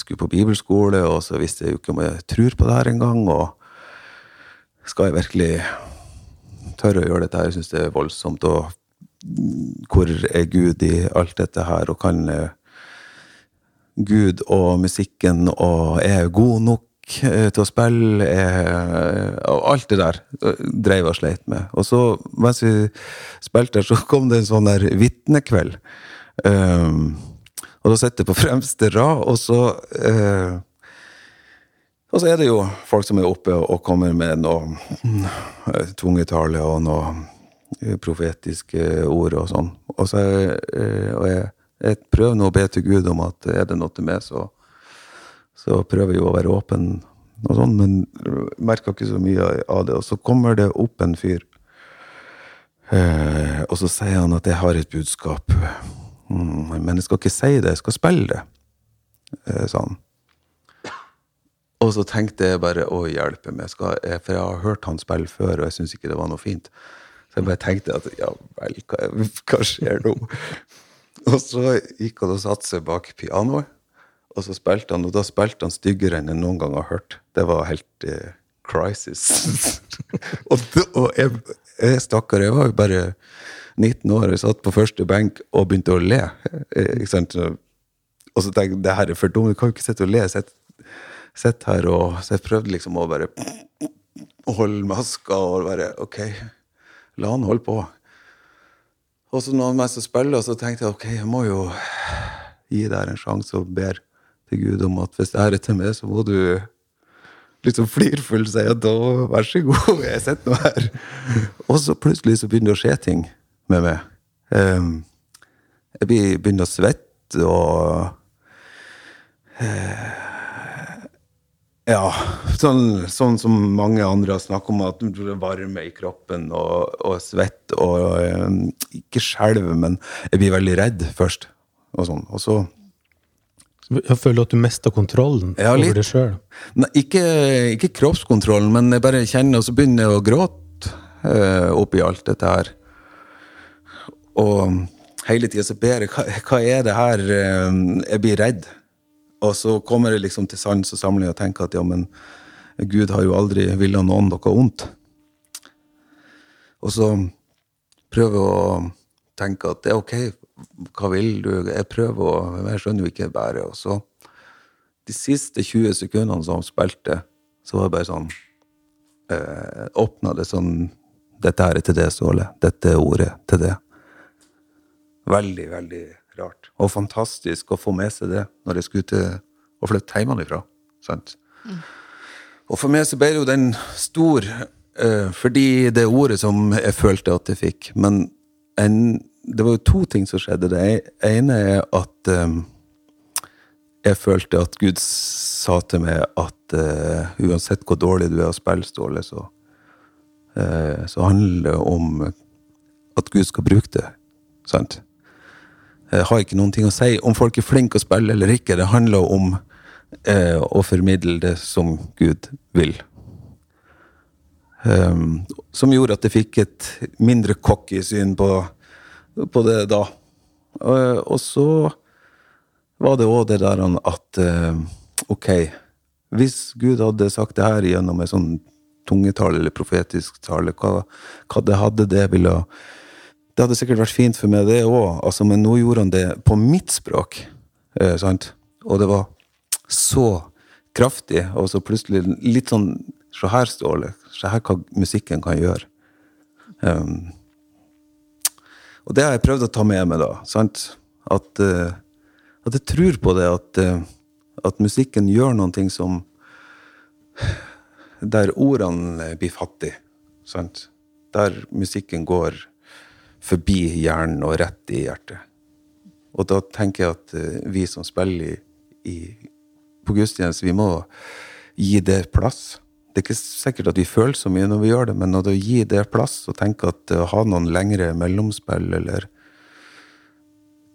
skulle på bibelskole, og så visste jeg jo ikke om jeg tror på det her engang. Og skal jeg virkelig tørre å gjøre dette her? Jeg syns det er voldsomt. Og hvor er Gud i alt dette her, og kan eh, Gud og musikken og er jeg god nok eh, til å spille? Og alt det der eh, dreiv og sleit med. Og så, mens vi spilte her, så kom det en sånn der vitnekveld. Um, og da sitter jeg på fremste rad, og så eh, Og så er det jo folk som er oppe og, kommer med noe tvungetale tungetale og noe eh, profetiske ord og sånn. Og, så, eh, og jeg, jeg prøver nå å be til Gud om at er det noe til meg, så, så prøver jeg jo å være åpen og sånn, men merker ikke så mye av det. Og så kommer det opp en fyr, eh, og så sier han at jeg har et budskap. Mm, men jeg skal ikke si det, jeg skal spille det, eh, sa. Og så tenkte jeg bare å hjelpe meg, skal jeg, for jeg har hørt han spille før, og jeg syns ikke det var noe fint. Så jeg bare tenkte at ja vel, hva, hva skjer nå? Og så gikk han og satte seg bak pianoet, og så spilte han, og da spilte han styggere enn jeg noen gang har hørt. Det var helt eh, crisis. og og jeg, jeg stakkar, jeg var jo bare 19 år, jeg satt på første benk og begynte å le. eh, Ikke sant? Og så tenkte jeg det her er for dumt, du kan jo ikke sitte og le. Sitt, sitt her og Så jeg prøvde liksom å bare holde maska og bare Ok, la han holde på. Og så når jeg spiller, så tenkte jeg ok, jeg må jo gi her en sjanse og ber til Gud om at hvis det er til meg, så må du liksom flirfull si at da, vær så god, jeg sitter nå her. Og så plutselig så begynner det å skje ting med meg. Ehm, jeg begynner å svette og Ja, sånn, sånn som mange andre har snakket om, at du er varme i kroppen og, og svett og og Ikke skjelver, men jeg blir veldig redd først. Og sånn. Og så Jeg føler at du mister kontrollen Ja, over det sjøl. Ikke, ikke kroppskontrollen, men jeg bare kjenner, og så begynner jeg å gråte eh, oppi alt dette her. Og hele tida så ber jeg hva, hva er det her eh, Jeg blir redd. Og så kommer jeg liksom til sans og samling og tenker at ja, men Gud har jo aldri villet noen noe vondt. Og så prøver jeg å tenke at det er ok, hva vil du? Jeg prøver å Jeg skjønner jo ikke bare. Og så de siste 20 sekundene som spilte, så var det bare sånn eh, Åpna det sånn Dette er til det, Ståle. Dette er ordet til det. Veldig, veldig rart. Og fantastisk å få med seg det når jeg skulle til å flytte hjemmefra. Sant? Og for meg så ble jo den stor uh, fordi det ordet som jeg følte at jeg fikk. Men en, det var jo to ting som skjedde. Det ene er at um, jeg følte at Gud sa til meg at uh, uansett hvor dårlig du er å spille, Ståle, så, uh, så handler det om at Gud skal bruke det. Sant? Jeg har ikke noen ting å si om folk er flinke å spille eller ikke. Det handler om eh, å formidle det som Gud vil. Um, som gjorde at jeg fikk et mindre cocky syn på, på det da. Og, og så var det òg det der at uh, ok, hvis Gud hadde sagt det her gjennom en sånn tungetale eller profetisk tale, hva, hva det hadde det ville Det hadde sikkert vært fint for meg, det òg, altså, men nå gjorde han det på mitt språk. Eh, sant? Og det var så kraftig, og så plutselig litt sånn Se her, Ståle. Se her hva musikken kan gjøre. Um, og det har jeg prøvd å ta med meg, da. sant? At, uh, at jeg tror på det, at, uh, at musikken gjør noen ting som Der ordene blir fattige. Sant? Der musikken går forbi hjernen og rett i hjertet. Og da tenker jeg at eh, vi som spiller i, i, på gudstjeneste, vi må gi det plass. Det er ikke sikkert at vi føler så mye når vi gjør det, men å gi det plass og tenke at å ha noen lengre mellomspill eller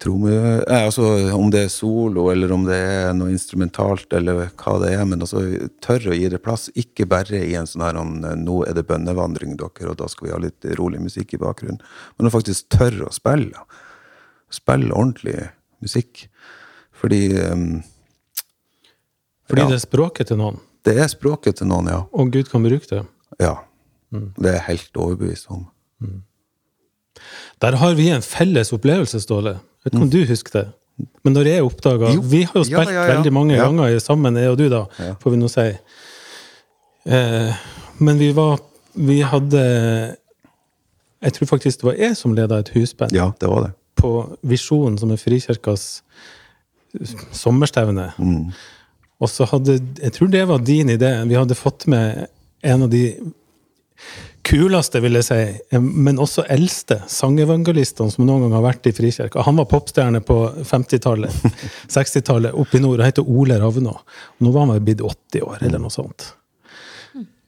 tromme... Eh, altså om det er solo, eller om det er noe instrumentalt, eller hva det er, men altså tørre å gi det plass. Ikke bare i en sånn her han, Nå er det bønnevandring, dere, og da skal vi ha litt rolig musikk i bakgrunnen. Men å faktisk tørre å spille. Spille ordentlig musikk. Fordi um, Fordi Ja. det er språket til noen, det er språket til noen, ja. og Gud kan bruke det. Ja. Det er jeg helt overbevist om. Der har vi en felles opplevelse, Ståle. Vet ikke om du husker det? Men når jeg oppdaga Vi har jo Ja, spilt ja, ja. veldig mange Ja. ganger sammen, jeg og du, da, Ja. får vi nå si. Eh, men vi var Vi hadde Jeg tror faktisk det var jeg som leda et husband Ja, det var det. på Visjonen, som er Frikirkas sommerstevne. Mm. Og så hadde Jeg tror det var din idé. Vi hadde fått med en av de kuleste, vil jeg si, men også eldste sangevangelistene som noen gang har vært i Frikirka. Han var popstjerne på 50-tallet, 60-tallet, oppe i nord, og heter Ole Ravnå. Nå var han vel blitt 80 år, eller noe sånt.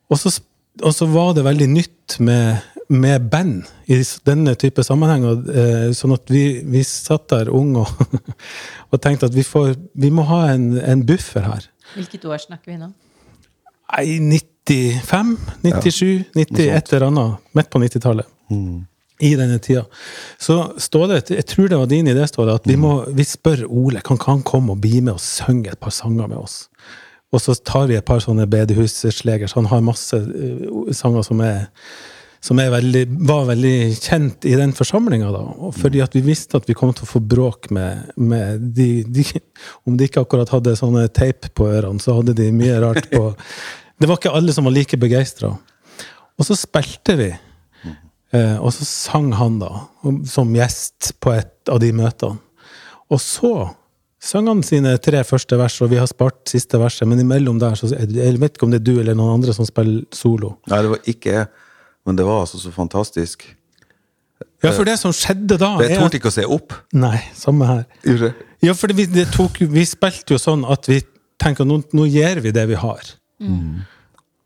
Og så, og så var det veldig nytt med, med band i denne type sammenhenger. Eh, sånn at vi, vi satt der unge og, og tenkte at vi, får, vi må ha en, en buffer her. Hvilket år snakker vi nå? Nei, 95, 97, 90, et eller annet. Midt på 90-tallet. I denne tida. Så Ståle, jeg tror det var din idé, Ståle, at vi må vi spør Ole kan han komme og bli med og synge et par sanger med oss. Og så tar vi et par sånne bedehusslagers. Han har masse uh, sanger som er som er veldig, var veldig kjent i den forsamlinga, da. Fordi at vi visste at vi kom til å få bråk med, med de, de, Om de ikke akkurat hadde sånne teip på ørene, så hadde de mye rart på Det var ikke alle som var like begeistra. Og så spilte vi. Eh, og så sang han, da, som gjest på et av de møtene. Og så sang han sine tre første vers, og vi har spart siste verset, men imellom der så Jeg vet ikke om det er du eller noen andre som spiller solo. Nei, det var ikke jeg. Men det var altså så fantastisk. Ja, for det som skjedde da Jeg torde ikke å se opp. Nei, samme her. Gjorde? Ja, for vi, det tok, vi spilte jo sånn at vi tenker nå, nå gir vi det vi har.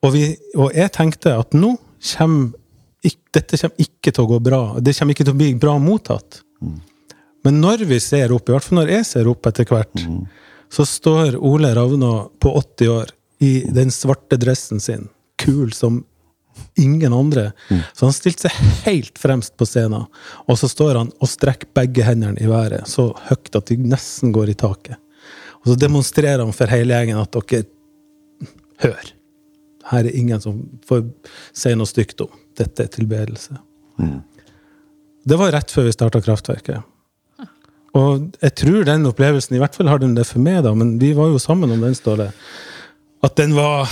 Og, vi, og jeg tenkte at nå kommer Dette kommer ikke til å gå bra. Det kommer ikke til å bli bra mottatt. Men når vi ser opp, i hvert fall når jeg ser opp etter hvert, så står Ole Ravna på 80 år i den svarte dressen sin, kul som ingen andre. Så han stilte seg helt fremst på scenen, og så står han og strekker begge hendene i været så høyt at de nesten går i taket. Og så demonstrerer han for hele gjengen at dere Hør! Her er ingen som får si noe stygt om. Dette er tilbedelse. Det var rett før vi starta Kraftverket. Og jeg tror den opplevelsen, i hvert fall har den det for meg, da, men vi var jo sammen om den, Ståle. At den var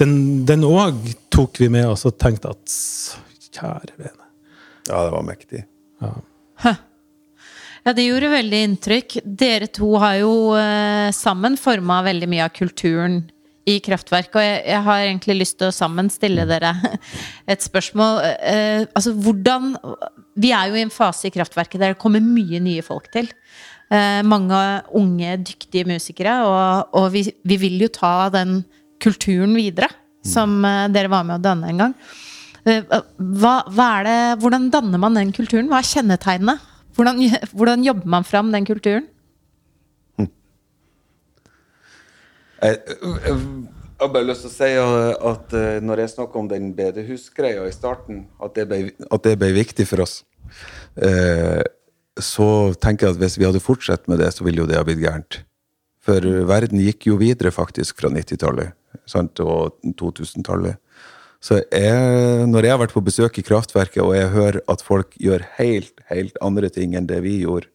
Den òg tok vi med oss og tenkte at kjære vene. Ja, det var mektig. Ja, det gjorde veldig inntrykk. Dere to har jo eh, sammen forma veldig mye av kulturen i Kraftverk, og jeg, jeg har egentlig lyst til å sammen stille dere et spørsmål. Eh, altså, hvordan Vi er jo i en fase i Kraftverket der det kommer mye nye folk til. Eh, mange unge, dyktige musikere, og, og vi, vi vil jo ta den kulturen videre, som eh, dere var med å danne en gang. Eh, Hva, hva er det, hvordan danner man den kulturen? Hva er kjennetegnene? Hvordan, hvordan jobber man fram den kulturen? Jeg, jeg har bare lyst til å si at, at eh, når jeg snakker om den bedehusgreia i starten, at det ble, at det ble viktig for oss, eh, så tenker jeg at hvis vi hadde fortsatt med det, så ville jo det ha blitt gærent. For verden gikk jo videre faktisk fra 90-tallet og 2000-tallet. Så jeg, når jeg har vært på besøk i kraftverket, og jeg hører at folk gjør helt, helt andre ting enn det vi gjorde,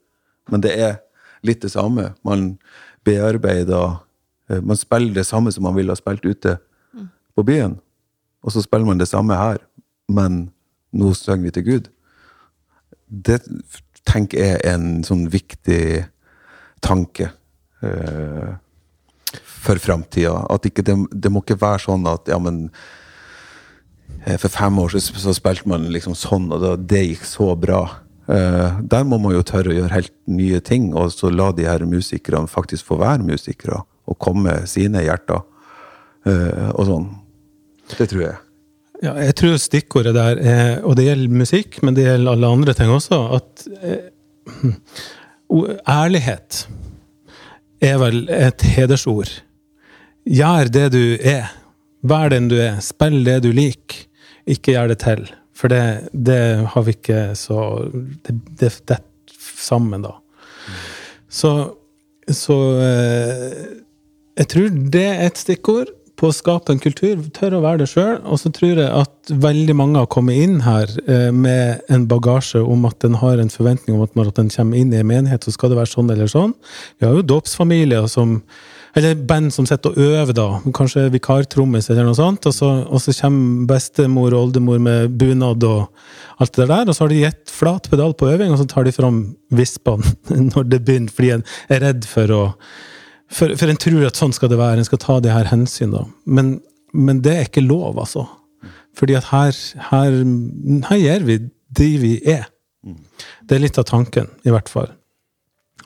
men det er litt det samme. Man bearbeider eh, Man spiller det samme som man ville ha spilt ute på byen. Og så spiller man det samme her, men nå synger vi til Gud. Det tenker jeg er en sånn viktig tanke eh, for framtida. At ikke det, det må ikke være sånn at ja, men eh, for fem år så, så spilte man liksom sånn, og det gikk så bra. Eh, der må man jo tørre å gjøre helt nye ting, og så la de her musikerne faktisk få være musikere, og komme sine hjerter. eh, og sånn. Det tror jeg. Ja, jeg tror stikkordet der er, og det gjelder musikk, men det gjelder alle andre ting også, at eh, ærlighet er vel et hedersord. Gjør det du er. Vær den du er. Spill det du liker. Ikke gjør det til. For det, det har vi ikke så Det det detter sammen, da. Så, så eh, jeg tror det er et stikkord på å skape en kultur. Tør å være det sjøl. Og så tror jeg at veldig mange har kommet inn her eh, med en bagasje om at den har en forventning om at når den kommer inn i en menighet, så skal det være sånn eller sånn. Vi har jo dåpsfamilier som eller band som sitter og øver, da. Kanskje vikartrommis eller noe sånt. Og så, og så kommer bestemor og oldemor med bunad og alt det der. Og så har de gitt flat pedal på øving, og så tar de fram vispene når det begynner, fordi en er redd for å for, for en tror at sånn skal det være, en skal ta det her hensyn, da. Men, men det er ikke lov, altså. Fordi at her, her, her gjør vi de vi er. Det er litt av tanken, i hvert fall.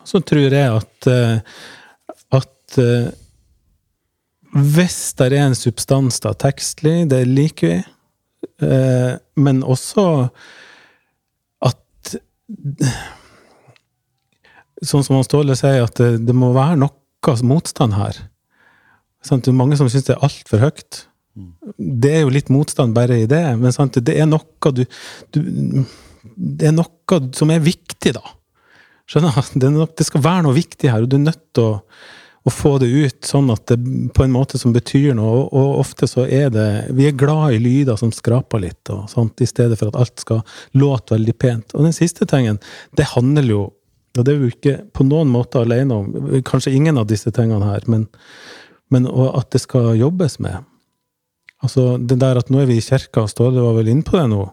Så tror jeg at, eh, at eh, hvis det er en substans da, tekstlig, det liker vi, eh, men også at Sånn som han Ståle sier, at det, det må være noe motstand her. Sant? Det er mange som syns det er altfor høyt. Det er jo litt motstand bare i det, men sant, det er noe du, du Det er noe som er viktig, da. Skjønner? Det, det skal være noe viktig her, og du er nødt til å, å få det ut sånn at det på en måte som betyr noe. Og, og ofte så er det Vi er glad i lyder som skraper litt, og sånt, i stedet for at alt skal låte veldig pent. Og den siste tingen, det handler jo Og det er vi ikke på noen måte alene om, kanskje ingen av disse tingene her, men, men at det skal jobbes med. Altså, det der at nå er vi i kirka, Ståle var vel inne på det nå.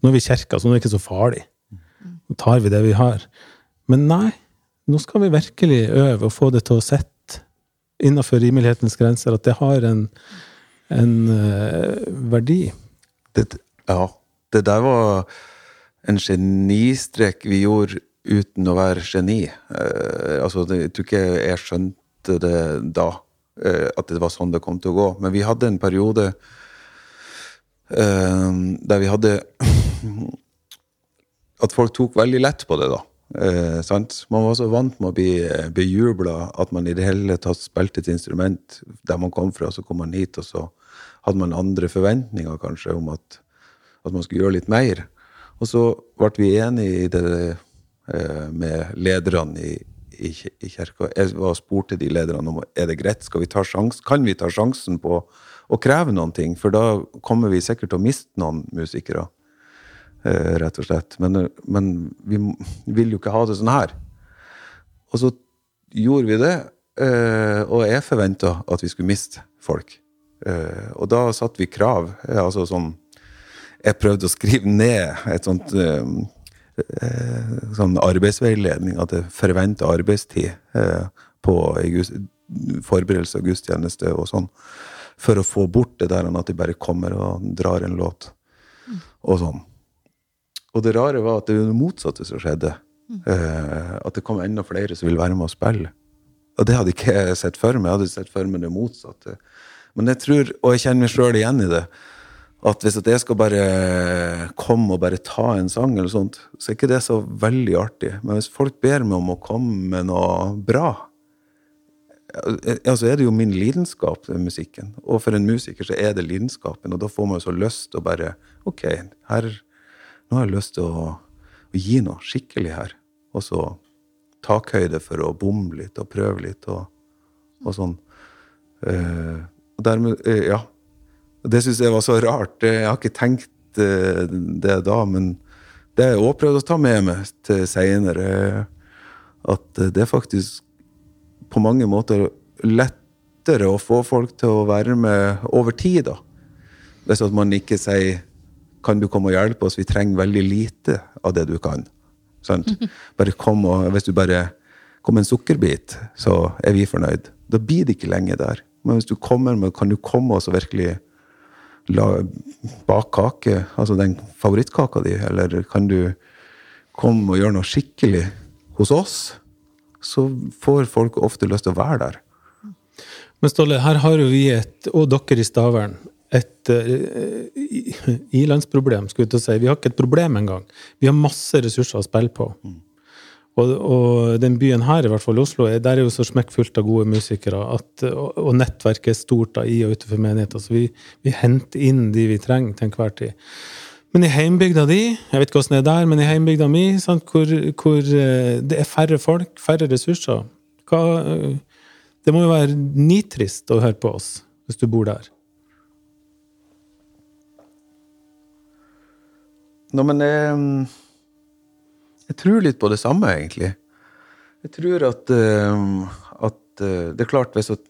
Nå er vi i kirka, så nå er det ikke så farlig. Nå tar vi det vi har. Men nei, nå skal vi virkelig øve og få det til å sitte innenfor rimelighetens grenser, at det har en, en uh, verdi. Det, ja, det der var en genistrek vi gjorde uten å være geni. Uh, altså, jeg tror ikke jeg skjønte det da, uh, at det var sånn det kom til å gå. Men vi hadde en periode uh, der vi hadde At folk tok veldig lett på det, da. Man var så vant med å bli bejubla at man i det hele tatt spilte et instrument der man kom fra, så kom man hit, og så hadde man andre forventninger kanskje om at, at man skulle gjøre litt mer. Og så ble vi enige i det med lederne i, i, i kirka. Jeg og spurte de lederne om er det greit, skal vi ta sjans, kan vi ta sjansen på å kreve noen ting, for da kommer vi sikkert til å miste noen musikere eh, rett og slett. Men, eh, men vi vil jo ikke ha det sånn her. Og så gjorde vi det, eh, og jeg forventa at vi skulle miste folk. Eh, og da satte vi krav. eh, Altså sånn Jeg prøvde å skrive ned et sånt eh, eh, sånn arbeidsveiledning, at det forventer arbeidstid eh, på forberedelse av gudstjeneste og sånn, for å få bort det der at de bare kommer og drar en låt og sånn. Og det rare var at det var det motsatte som skjedde. Eh, at det kom enda flere som ville være med og spille. Og det hadde ikke jeg sett for meg. Jeg hadde sett for meg det motsatte. Men jeg tror, og jeg kjenner meg sjøl igjen i det, at hvis at jeg skal bare komme og bare ta en sang, eller sånt, så er ikke det så veldig artig. Men hvis folk ber meg om å komme med noe bra, ja, så er det jo min lidenskap, den musikken. Og for en musiker så er det lidenskapen, og da får man jo så lyst til å bare Ok, her, nå har jeg lyst til å, å gi noe skikkelig her. Og så takhøyde for å bomme litt og prøve litt og, og sånn. Eh, og dermed eh, Ja. Det syns jeg var så rart. Jeg har ikke tenkt eh, det da, men det har jeg også prøvd å ta med meg til seinere. At det er faktisk på mange måter lettere å få folk til å være med over tid, da. Hvis at man ikke sier 'Kan du komme og hjelpe oss? Vi trenger veldig lite av det du kan'. Sant? Bare kom og Hvis du bare kommer en sukkerbit, så er vi fornøyd. Da blir det ikke lenge der. Men hvis du kommer med 'Kan du komme oss og virkelig bake kake', altså den favorittkaka di, eller kan du komme og gjøre noe skikkelig hos oss? så får folk ofte lyst til å være der. Men Ståle, her har jo vi et, og dere i Stavern, et uh, ilandsproblem, skulle jeg til å si. Vi har ikke et problem engang. Vi har masse ressurser å spille på. Og, og den byen her, i hvert fall Oslo, er, der er jo så smekkfullt av gode musikere, at, og, og nettverket er stort da, i og utenfor menigheten, så vi, vi henter inn de vi trenger til enhver tid. Men i heimbygda di, jeg vet ikke hvordan det er der, men i heimbygda mi, sant, hvor, hvor eh, det er færre folk, færre ressurser hva, eh, Det må jo være nitrist å høre på oss, hvis du bor der. Nå, men jeg, jeg tror litt på det samme, egentlig. Jeg tror at, eh, at eh, Det er klart, hvis at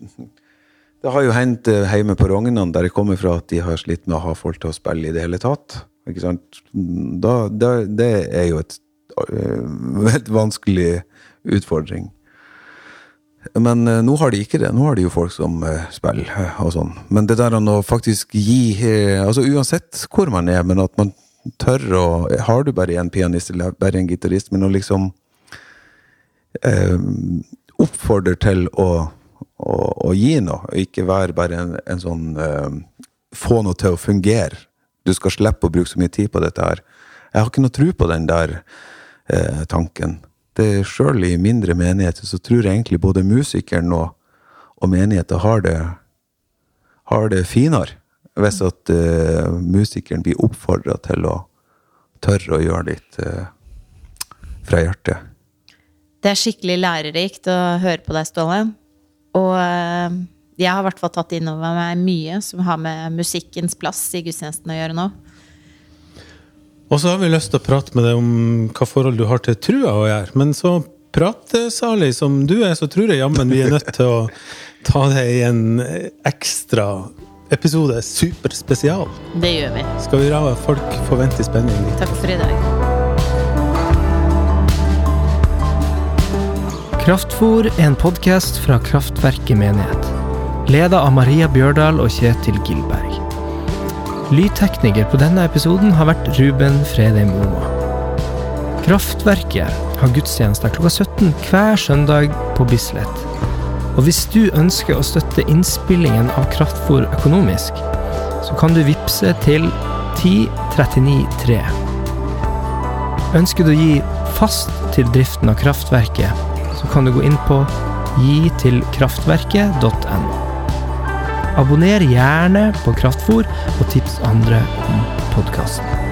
Det har jo hendt eh, hjemme på Rognan, der jeg kommer fra, at de har slitt med å ha folk til å spille i det hele tatt. Ikke sant? Da, da, det er jo et, et vanskelig utfordring. Men uh, nå har de ikke det. Nå har de jo folk som uh, spiller uh, og sånn. Men det der å faktisk gi Altså uansett hvor man er, men at man tør å Har du bare én pianist eller bare en gitarist, men å liksom eh, oppfordre til å, å, å gi noe, og ikke være bare en, en sånn eh, Få noe til å fungere. Du skal slippe å bruke så mye tid på dette her. Jeg har ikke noe tro på den der eh, tanken. Det Sjøl i mindre menigheter så tror jeg egentlig både musikeren og, og menigheten har det, har det finere Hvis at uh, musikeren blir oppfordra til å tørre å gjøre litt uh, fra hjertet. Det er skikkelig lærerikt å høre på deg, Ståle. Og uh, jeg har i hvert fall tatt inn over meg mye som har med musikkens plass i gudstjenesten å gjøre nå. Og så har vi lyst til å prate med deg om hva forhold du har til trua å gjøre. Men så pratesalig som du er, så tror jeg jammen vi er nødt til å ta det i en ekstra episode. Superspesial. Det gjør vi. Skal vi la folk få vente i spenning? Takk for i dag. Kraftfor er en podkast fra Kraftverket menighet. Leda av Maria Bjørdal og Kjetil Gilberg. Lydtekniker på denne episoden har vært Ruben Fredheim Moa. Kraftverket har gudstjenester klokka 17 hver søndag på Bislett. Og hvis du ønsker å støtte innspillingen av Kraftfor økonomisk, så kan du vippse til 10393. Ønsker du å gi fast til driften av kraftverket, så kan du gå inn på gitilkraftverket.no. Abonner gjerne på Kraftfor, og tips andre om podkasten.